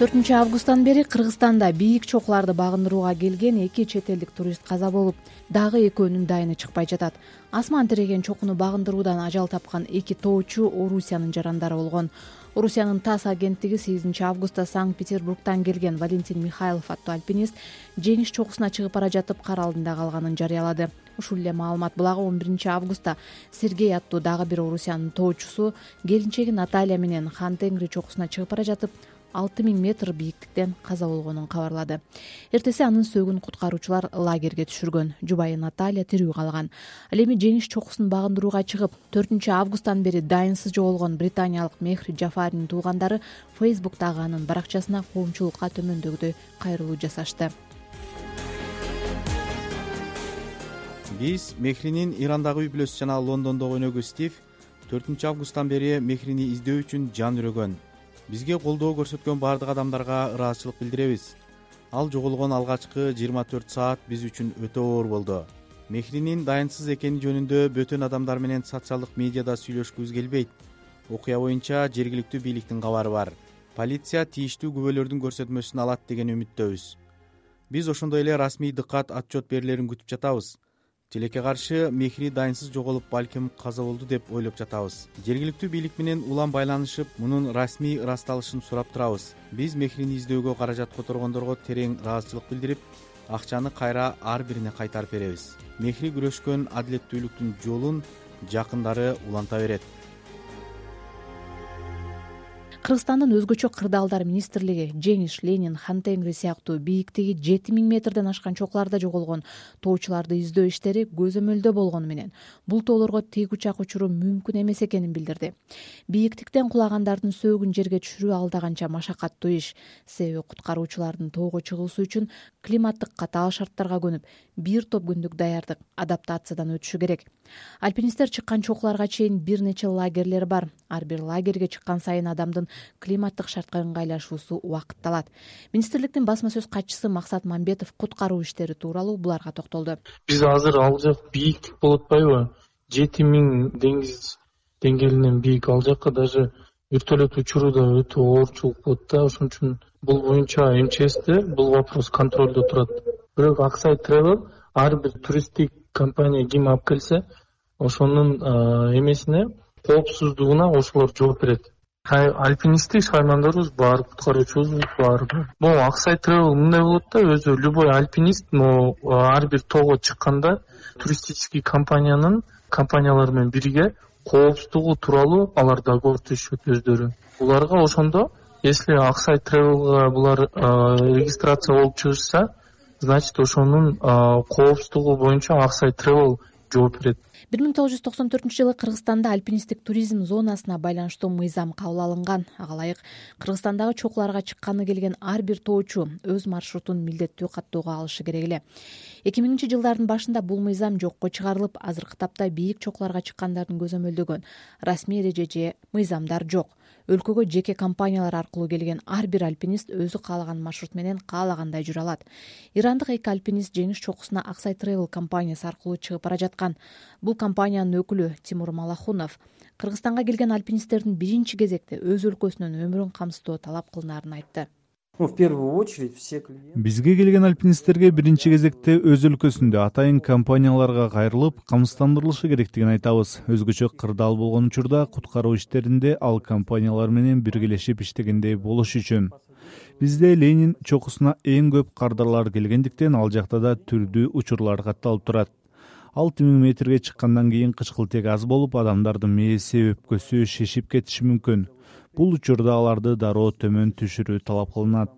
төртүнчү августтан бери кыргызстанда бийик чокуларды багындырууга келген эки чет элдик турист каза болуп дагы экөөнүн дайыны чыкпай жатат. Асман тиреген чокуну багындыруудан ажал тапкан эки тоочу орусиянын жарандары болгон. Орусиянын тасс агенттиги сегизинчи августта санкт петербургтан келген валентин михайлов аттуу альпинист жеңиш чокусуна чыгып бара жатып кар алдында калганын жарыялады. Ушул эле маалымат булагы он биринчи августта сергей аттуу дагы бир орусиянын тоочусу келинчеги наталья менен хан тенгри чокусуна чыгып бара жатып алты миң метр бийиктиктен каза болгонун кабарлады. Эртеси анын сөөгүн куткаруучулар лагерге түшүргөн. Жубайы наталья тирүү калган. Ал эми жеңиш чокусун багындырууга чыгып төртүнчү августтан бери дайынсыз жоголгон британиялык мехри жафаринин туугандары фейсбуктагы анын баракчасына коомчулукка төмөндөгүдөй кайрылуу жасашты. Биз мехринин ирандагы үй бүлөсү жана лондондогу өнөгү стив төртүнчү августтан бери мехрини издөө үчүн жан үрөгөн бизге колдоо көрсөткөн баардык адамдарга ыраазычылык билдиребиз. Ал жоголгон алгачкы жыйырма төрт саат биз үчүн өтө оор болду. Мехринин дайынсыз экени жөнүндө бөтөн адамдар менен социалдык медиада сүйлөшкүбүз келбейт. Окуя боюнча жергиликтүү бийликтин кабары бар. Полиция тийиштүү күбөлөрдүн көрсөтмөсүн алат деген үмүттөбүз. Биз ошондой эле расмий дыкат отчет берилерин күтүп жатабыз тилекке каршы мехри дайынсыз жоголуп балким каза болду деп ойлоп жатабыз. Жергиликтүү бийлик менен улам байланышып мунун расмий ырасталышын сурап турабыз. Биз мехрини издөөгө каражат которгондорго терең ыраазычылык билдирип акчаны кайра ар бирине кайтарып беребиз. Мехри күрөшкөн адилеттүүлүктүн жолун жакындары уланта берет кыргызстандын өзгөчө кырдаалдар министрлиги жеңиш ленин хан тенгри сыяктуу бийиктиги жети миң метрден ашкан чокуларда жоголгон тоочуларды издөө иштери көзөмөлдө болгону менен. Бул тоолорго тик учак учуруу мүмкүн эмес экенин билдирди. Бийиктиктен кулагандардын сөөгүн жерге түшүрүү алда канча машакаттуу иш. Себеби куткаруучулардын тоого чыгуусу үчүн климаттык катаал шарттарга көнүп бир топ күндүк даярдык адаптациядан өтүшү керек. Альпинисттер чыккан чокуларга чейин бир нече лагерлер бар. Ар бир лагерге чыккан сайын адамдын климаттык шартка ыңгайлашуусу убакытты алат министрликтин басма сөз катчысы максат мамбетов куткаруу иштери тууралуу буларга токтолду. Биз азыр ал жак бийиктик болуп атпайбы жети миң деңиз деңгээлинен бийик ал жакка даже вертолет учурууда өтө оорчулук болот да. Ошон үчүн бул боюнча мчсте бул вопрос контролдо турат. Бирок аксай тревел ар бир туристтик компания ким алып келсе ошонун эмесине коопсуздугуна ошолор жооп берет альпинисттик шаймандорубуз бар куткаруучубуз бар. Могу аксай тревел мындай болот да өзү любой альпинист могу ар бир тоого чыкканда туристический компаниянын компаниялары менен бирге коопсуздугу тууралуу алар договор түзүшөт өздөрү. Буларга ошондо если аксай тревелга булар регистрация болуп чыгышса значит ошонун коопсуздугу боюнча аксай тревел жооп берет. Бир миң тогуз жүз токсон төртүнчү жылы кыргызстанда альпинисттик туризм зонасына байланыштуу мыйзам кабыл алынган. Ага ылайык кыргызстандагы чокуларга чыкканы келген ар бир тоочу өз маршрутун милдеттүү каттоого алышы керек эле эки миңинчи жылдардын башында бул мыйзам жокко чыгарылып азыркы тапта бийик чокуларга чыккандардын көзөмөлдөгөн расмий эреже же мыйзамдар жок. Өлкөгө жеке компаниялар аркылуу келген ар бир альпинист өзү каалаган маршрут менен каалагандай жүрө алат. Ирандык эки альпинист жеңиш чокусуна аксай тревел компаниясы аркылуу чыгып бара жаткан. Бул компаниянын өкүлү тимур малахунов кыргызстанга келген альпинисттердин биринчи кезекте өз өлкөсүнүн өмүрүн камсыздоо талап кылынаарын айтты ну в первую очередь все бизге келген альпинисттерге биринчи кезекте өз өлкөсүндө атайын компанияларга кайрылып камсыздандырылышы керектигин айтабыз. Өзгөчө кырдаал болгон учурда куткаруу иштеринде ал компаниялар менен биргелешип иштегендей болуш үчүн. Бизде ленин чокусуна эң көп кардарлар келгендиктен ал жакта да түрдүү учурлар катталып турат. Алты миң метрге чыккандан кийин кычкылтек аз болуп адамдардын мээси өпкөсү шишип кетиши мүмкүн бул учурда аларды дароо төмөн түшүрүү талап кылынат.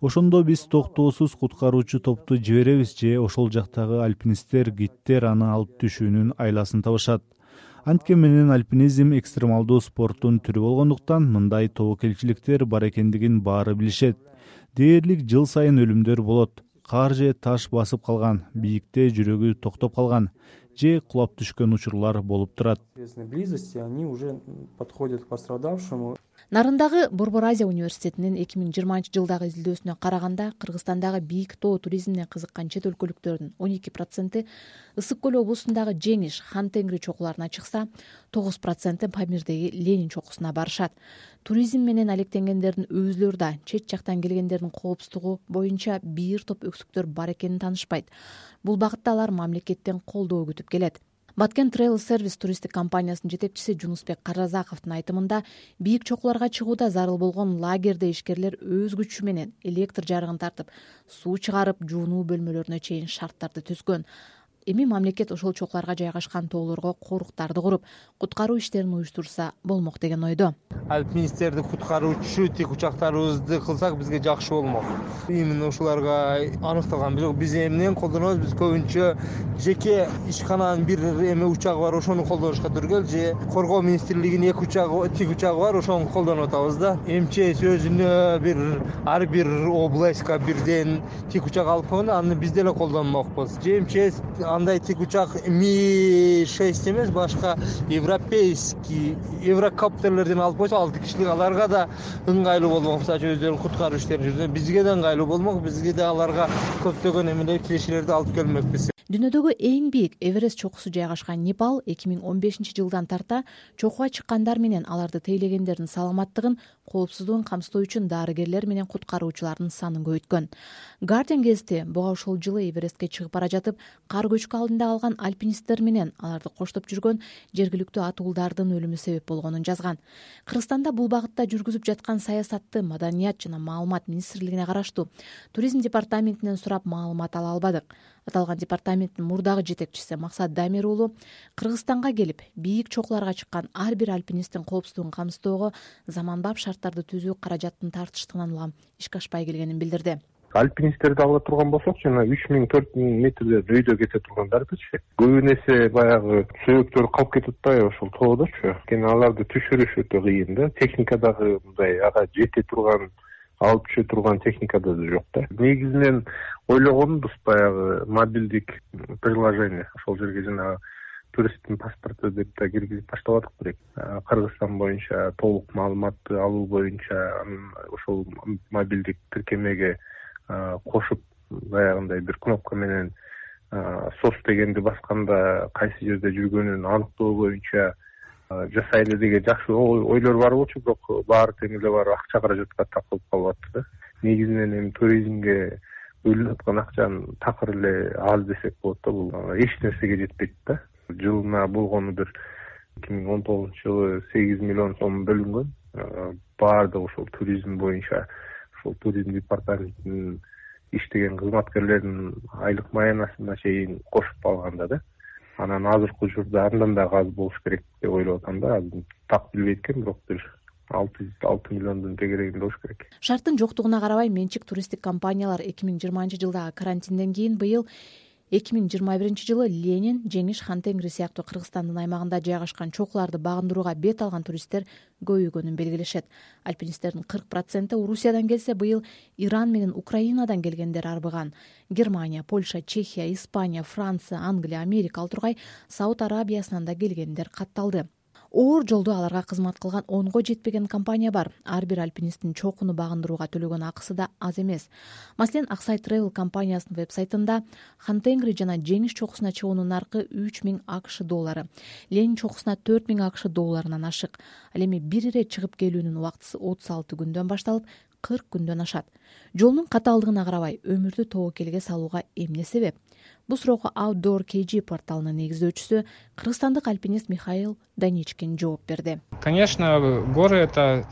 Ошондо биз токтоосуз куткаруучу топту жиберебиз же ошол жактагы альпинисттер гидтер аны алып түшүүнүн айласын табышат. Анткен менен альпинизм экстремалдуу спорттун түрү болгондуктан мындай тобокелчиликтер бар экендигин баары билишет. Дээрлик жыл сайын өлүмдөр болот. Кар же таш басып калган бийикте жүрөгү токтоп калган же кулап түшкөн учурлар болуп турат. Близости они уже подходят к пострадавшему нарындагы борбор азия университетинин эки миң жыйырманчы жылдагы изилдөөсүнө караганда кыргызстандагы бийик тоо туризмине кызыккан чет өлкөлүктөрдүн он эки проценти ысык көл облусундагы жеңиш хан теңир чокуларына чыкса тогуз проценти памирдеги ленин чокусуна барышат. Туризм менен алектенгендердин өзүлөрү да чет жактан келгендердин коопсуздугу боюнча бир топ өксүктөр бар экенин таанышпайт. Бул багытта алар мамлекеттен колдоо күтүп келет баткен тревел сервис туристтик компаниясынын жетекчиси жунусбек карразаковдун айтымында бийик чокуларга чыгууда зарыл болгон лагерде ишкерлер өз күчү менен электр жарыгын тартып суу чыгарып жуунуу бөлмөлөрүнө чейин шарттарды түзгөн эми мамлекет ошол чокуларга жайгашкан тоолорго коруктарды куруп куткаруу иштерин уюштурса болмок деген ойдо. Альпинисттерди куткаруучу тик учактарыбызды кылсак бизге жакшы болмок. Именно ушуларга аныкталган бирок биз эмнени колдонобуз? Биз көбүнчө жеке ишкананын бир эме учагы бар ошону колдонушка туура же коргоо министрлигинин эки учагы тик учагы бар ошону колдонуп атабыз да. Мчс өзүнө бир ар бир областка бирден тик учак алып койгондо аны биз деле колдонмокпуз. Же мчс андай тик учак ми шесть эмес башка европейский еврокоптерлерден алып койсо алты кишилик аларга да ыңгайлуу болмок. Мисалы үчүн өздөрүнүн куткаруу иштерин жүргүзгө бизге да ыңгайлуу болмок бизге да аларга көптөгөн эмелер кишилерди алып келмекпиз дүйнөдөгү эң бийик эверест чокусу жайгашкан непал эки миң он бешинчи жылдан тарта чокуга чыккандар менен аларды тейлегендердин саламаттыгын коопсуздугун камсыздоо үчүн дарыгерлер менен куткаруучулардын санын көбөйткөн гардиан гезити буга ушул жылы эверестке чыгып бара жатып кар көчкү алдында калган альпинисттер менен аларды коштоп жүргөн жергиликтүү атуулдардын өлүмү себеп болгонун жазган. Кыргызстанда бул багытта жүргүзүп жаткан саясатты маданият жана маалымат министрлигине караштуу туризм департаментинен сурап маалымат ала албадык аталган департаменттин мурдагы жетекчиси максат дамир уулу кыргызстанга келип бийик чокуларга чыккан ар бир альпинисттин коопсуздугун камсыздоого заманбап шарттарды түзүү каражаттын тартыштыгынан улам ишке ашпай келгенин билдирди. Альпинисттерди ала турган болсок жана үч миң төрт миң метрден өйдө кете тургандардычы көбүн эсе баягы сөөктөрү калып кетип атпайбы ошол тоодочу. Анткени аларды түшүрүш өтө кыйын да техника дагы мындай ага жете турган алып түшө турган техника да жок да. Негизинен ойлогонубуз баягы мобилдик приложение. Ошол жерге жанагы туристтин паспорту деп да киргизип баштабадык белек кыргызстан боюнча толук маалыматты алуу боюнча ошол мобилдик тиркемеге кошуп баягындай бир кнопка менен сос дегенди басканда кайсы жерде жүргөнүн аныктоо боюнча жасайлы деген жакшы ойлор бар болчу бирок баары тең эле барып акча каражатка тап болуп калып атты да. Негизинен эми туризмге бөлүнүп аткан акчанын такыр эле аз десек болот да бул эч нерсеге жетпейт да. Жылына болгону бир эки миң он тогузунчу жылы сегиз миллион сом бөлүнгөн. Баардыгы ушул туризм боюнча ушул туризм департаментинин иштеген кызматкерлеринин айлык маянасына чейин кошуп алганда да анан азыркы учурда андан дагы аз болуш керек деп ойлоп атам да. Так билбейт экенм бирок бир алты жүз алты миллиондун тегерегинде болуш керек. Шарттын жоктугуна карабай менчик туристтик компаниялар эки миң жыйырманчы жылдагы карантинден кийин быйыл эки миң жыйырма биринчи жылы ленин жеңиш хан теңир сыяктуу кыргызстандын аймагында жайгашкан чокуларды багындырууга бет алган туристтер көбөйгөнүн белгилешет. Альпинисттердин кырк проценти орусиядан келсе быйыл иран менен украинадан келгендер арбыган. Германия польша чехия испания франция англия америка ал тургай сауд арабиясынан да келгендер катталды оор жолдо аларга кызмат кылган онго жетпеген компания бар. Ар бир альпинисттин чокуну багындырууга төлөгөн акысы да аз эмес. Маселен аксай тревел компаниясынын веб сайтында хан тенгри жана жеңиш чокусуна чыгуунун наркы үч миң акш доллары ленин чокусуна төрт миң акш долларынан ашык. Ал эми бир ирет чыгып келүүнүн убактысы отуз алты күндөн башталып кырк күндөн ашат. Жолдун катаалдыгына карабай өмүрдү тобокелге салууга эмне себеп бул суроого outdoor kg порталынын негиздөөчүсү кыргызстандык альпинист михаил даничкин жооп берди. Конечно горы это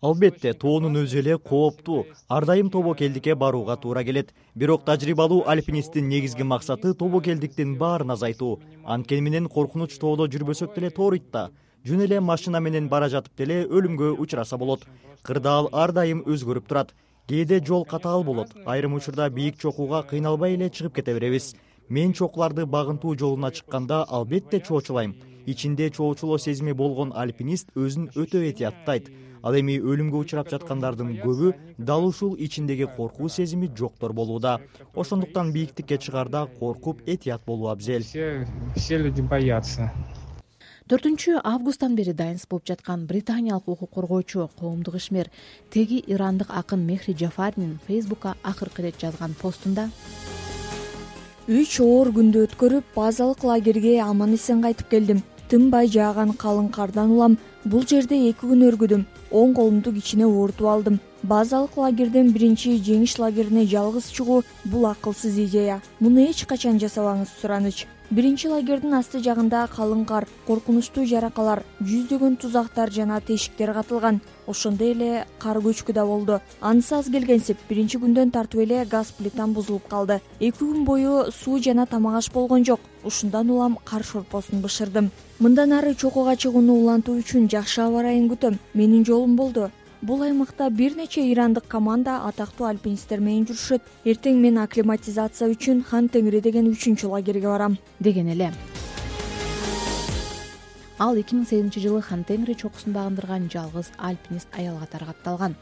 албетте тоонун өзү эле кооптуу ар дайым тобокелдикке барууга туура келет. Бирок тажрыйбалуу альпинисттин негизги максаты тобокелдиктин баарын азайтуу анткени менен коркунуч тоодо жүрбөсөк деле тооруйт да жөн эле машина менен бара жатып деле өлүмгө учураса болот. Кырдаал ар дайым өзгөрүп турат. Кээде жол катаал болот. Айрым учурда бийик чокууга кыйналбай эле чыгып кете беребиз мен чокуларды багынтуу жолуна чыкканда албетте чоочулайм. Ичинде чоочулоо сезими болгон альпинист өзүн өтө этияттайт ал эми өлүмгө учурап жаткандардын көбү дал ушул ичиндеги коркуу сезими жоктор болууда. Ошондуктан бийиктикке чыгаарда коркуп этият болуу абзел. Все все люди боятся. Төртүнчү августтан бери дайынсыз болуп жаткан британиялык укук коргоочу коомдук ишмер теги ирандык акын мехри жафаринин фейсбукка акыркы ирет жазган постунда үч оор күндү өткөрүп базалык лагерге аман эсен кайтып келдим. Тынбай жааган калың кардан улам бул жерде эки күн өргүдүм. Оң колумду кичине оорутуп алдым. Базалык лагерден биринчи жеңиш лагерине жалгыз чыгуу бул акылсыз идея. Муну эч качан жасабаңыз сураныч биринчи лагердин асты жагында калың кар коркунучтуу жаракалар жүздөгөн тузактар жана тешиктер катылган. Ошондой эле кар көчкү да болду. Анысы аз келгенсип биринчи күндөн тартып эле газ плитам бузулуп калды. Эки күн бою суу жана тамак аш болгон жок. Ушундан улам кар шорпосун бышырдым. Мындан ары чокуга чыгууну улантуу үчүн жакшы аба ырайын күтөм. Менин жолум болду бул аймакта бир нече ирандык команда атактуу альпинисттер менен жүрүшөт. Эртең мен акклиматизация үчүн хан теңири деген үчүнчү лагерге барам деген эле ал эки миң сегизинчи жылы хан теңири чокусун багындырган жалгыз альпинист аял катары катталган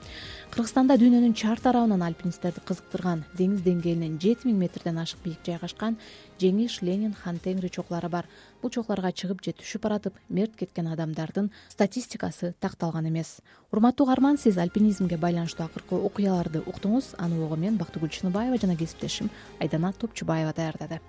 кыргызстанда дүйнөнүн чар тарабынан альпинисттерди кызыктырган деңиз деңгээлинен жети миң метрден ашык бийик жайгашкан жеңиш ленин хан теңири чоклору бар. Бул чоклорго чыгып же түшүп баратып мерт кеткен адамдардын статистикасы такталган эмес. Урматтуу угарман сиз альпинизмге байланыштуу акыркы окуяларды уктуңуз. Аны угуу мен бактыгүл чыныбаева жана кесиптешим айдана топчубаева даярдады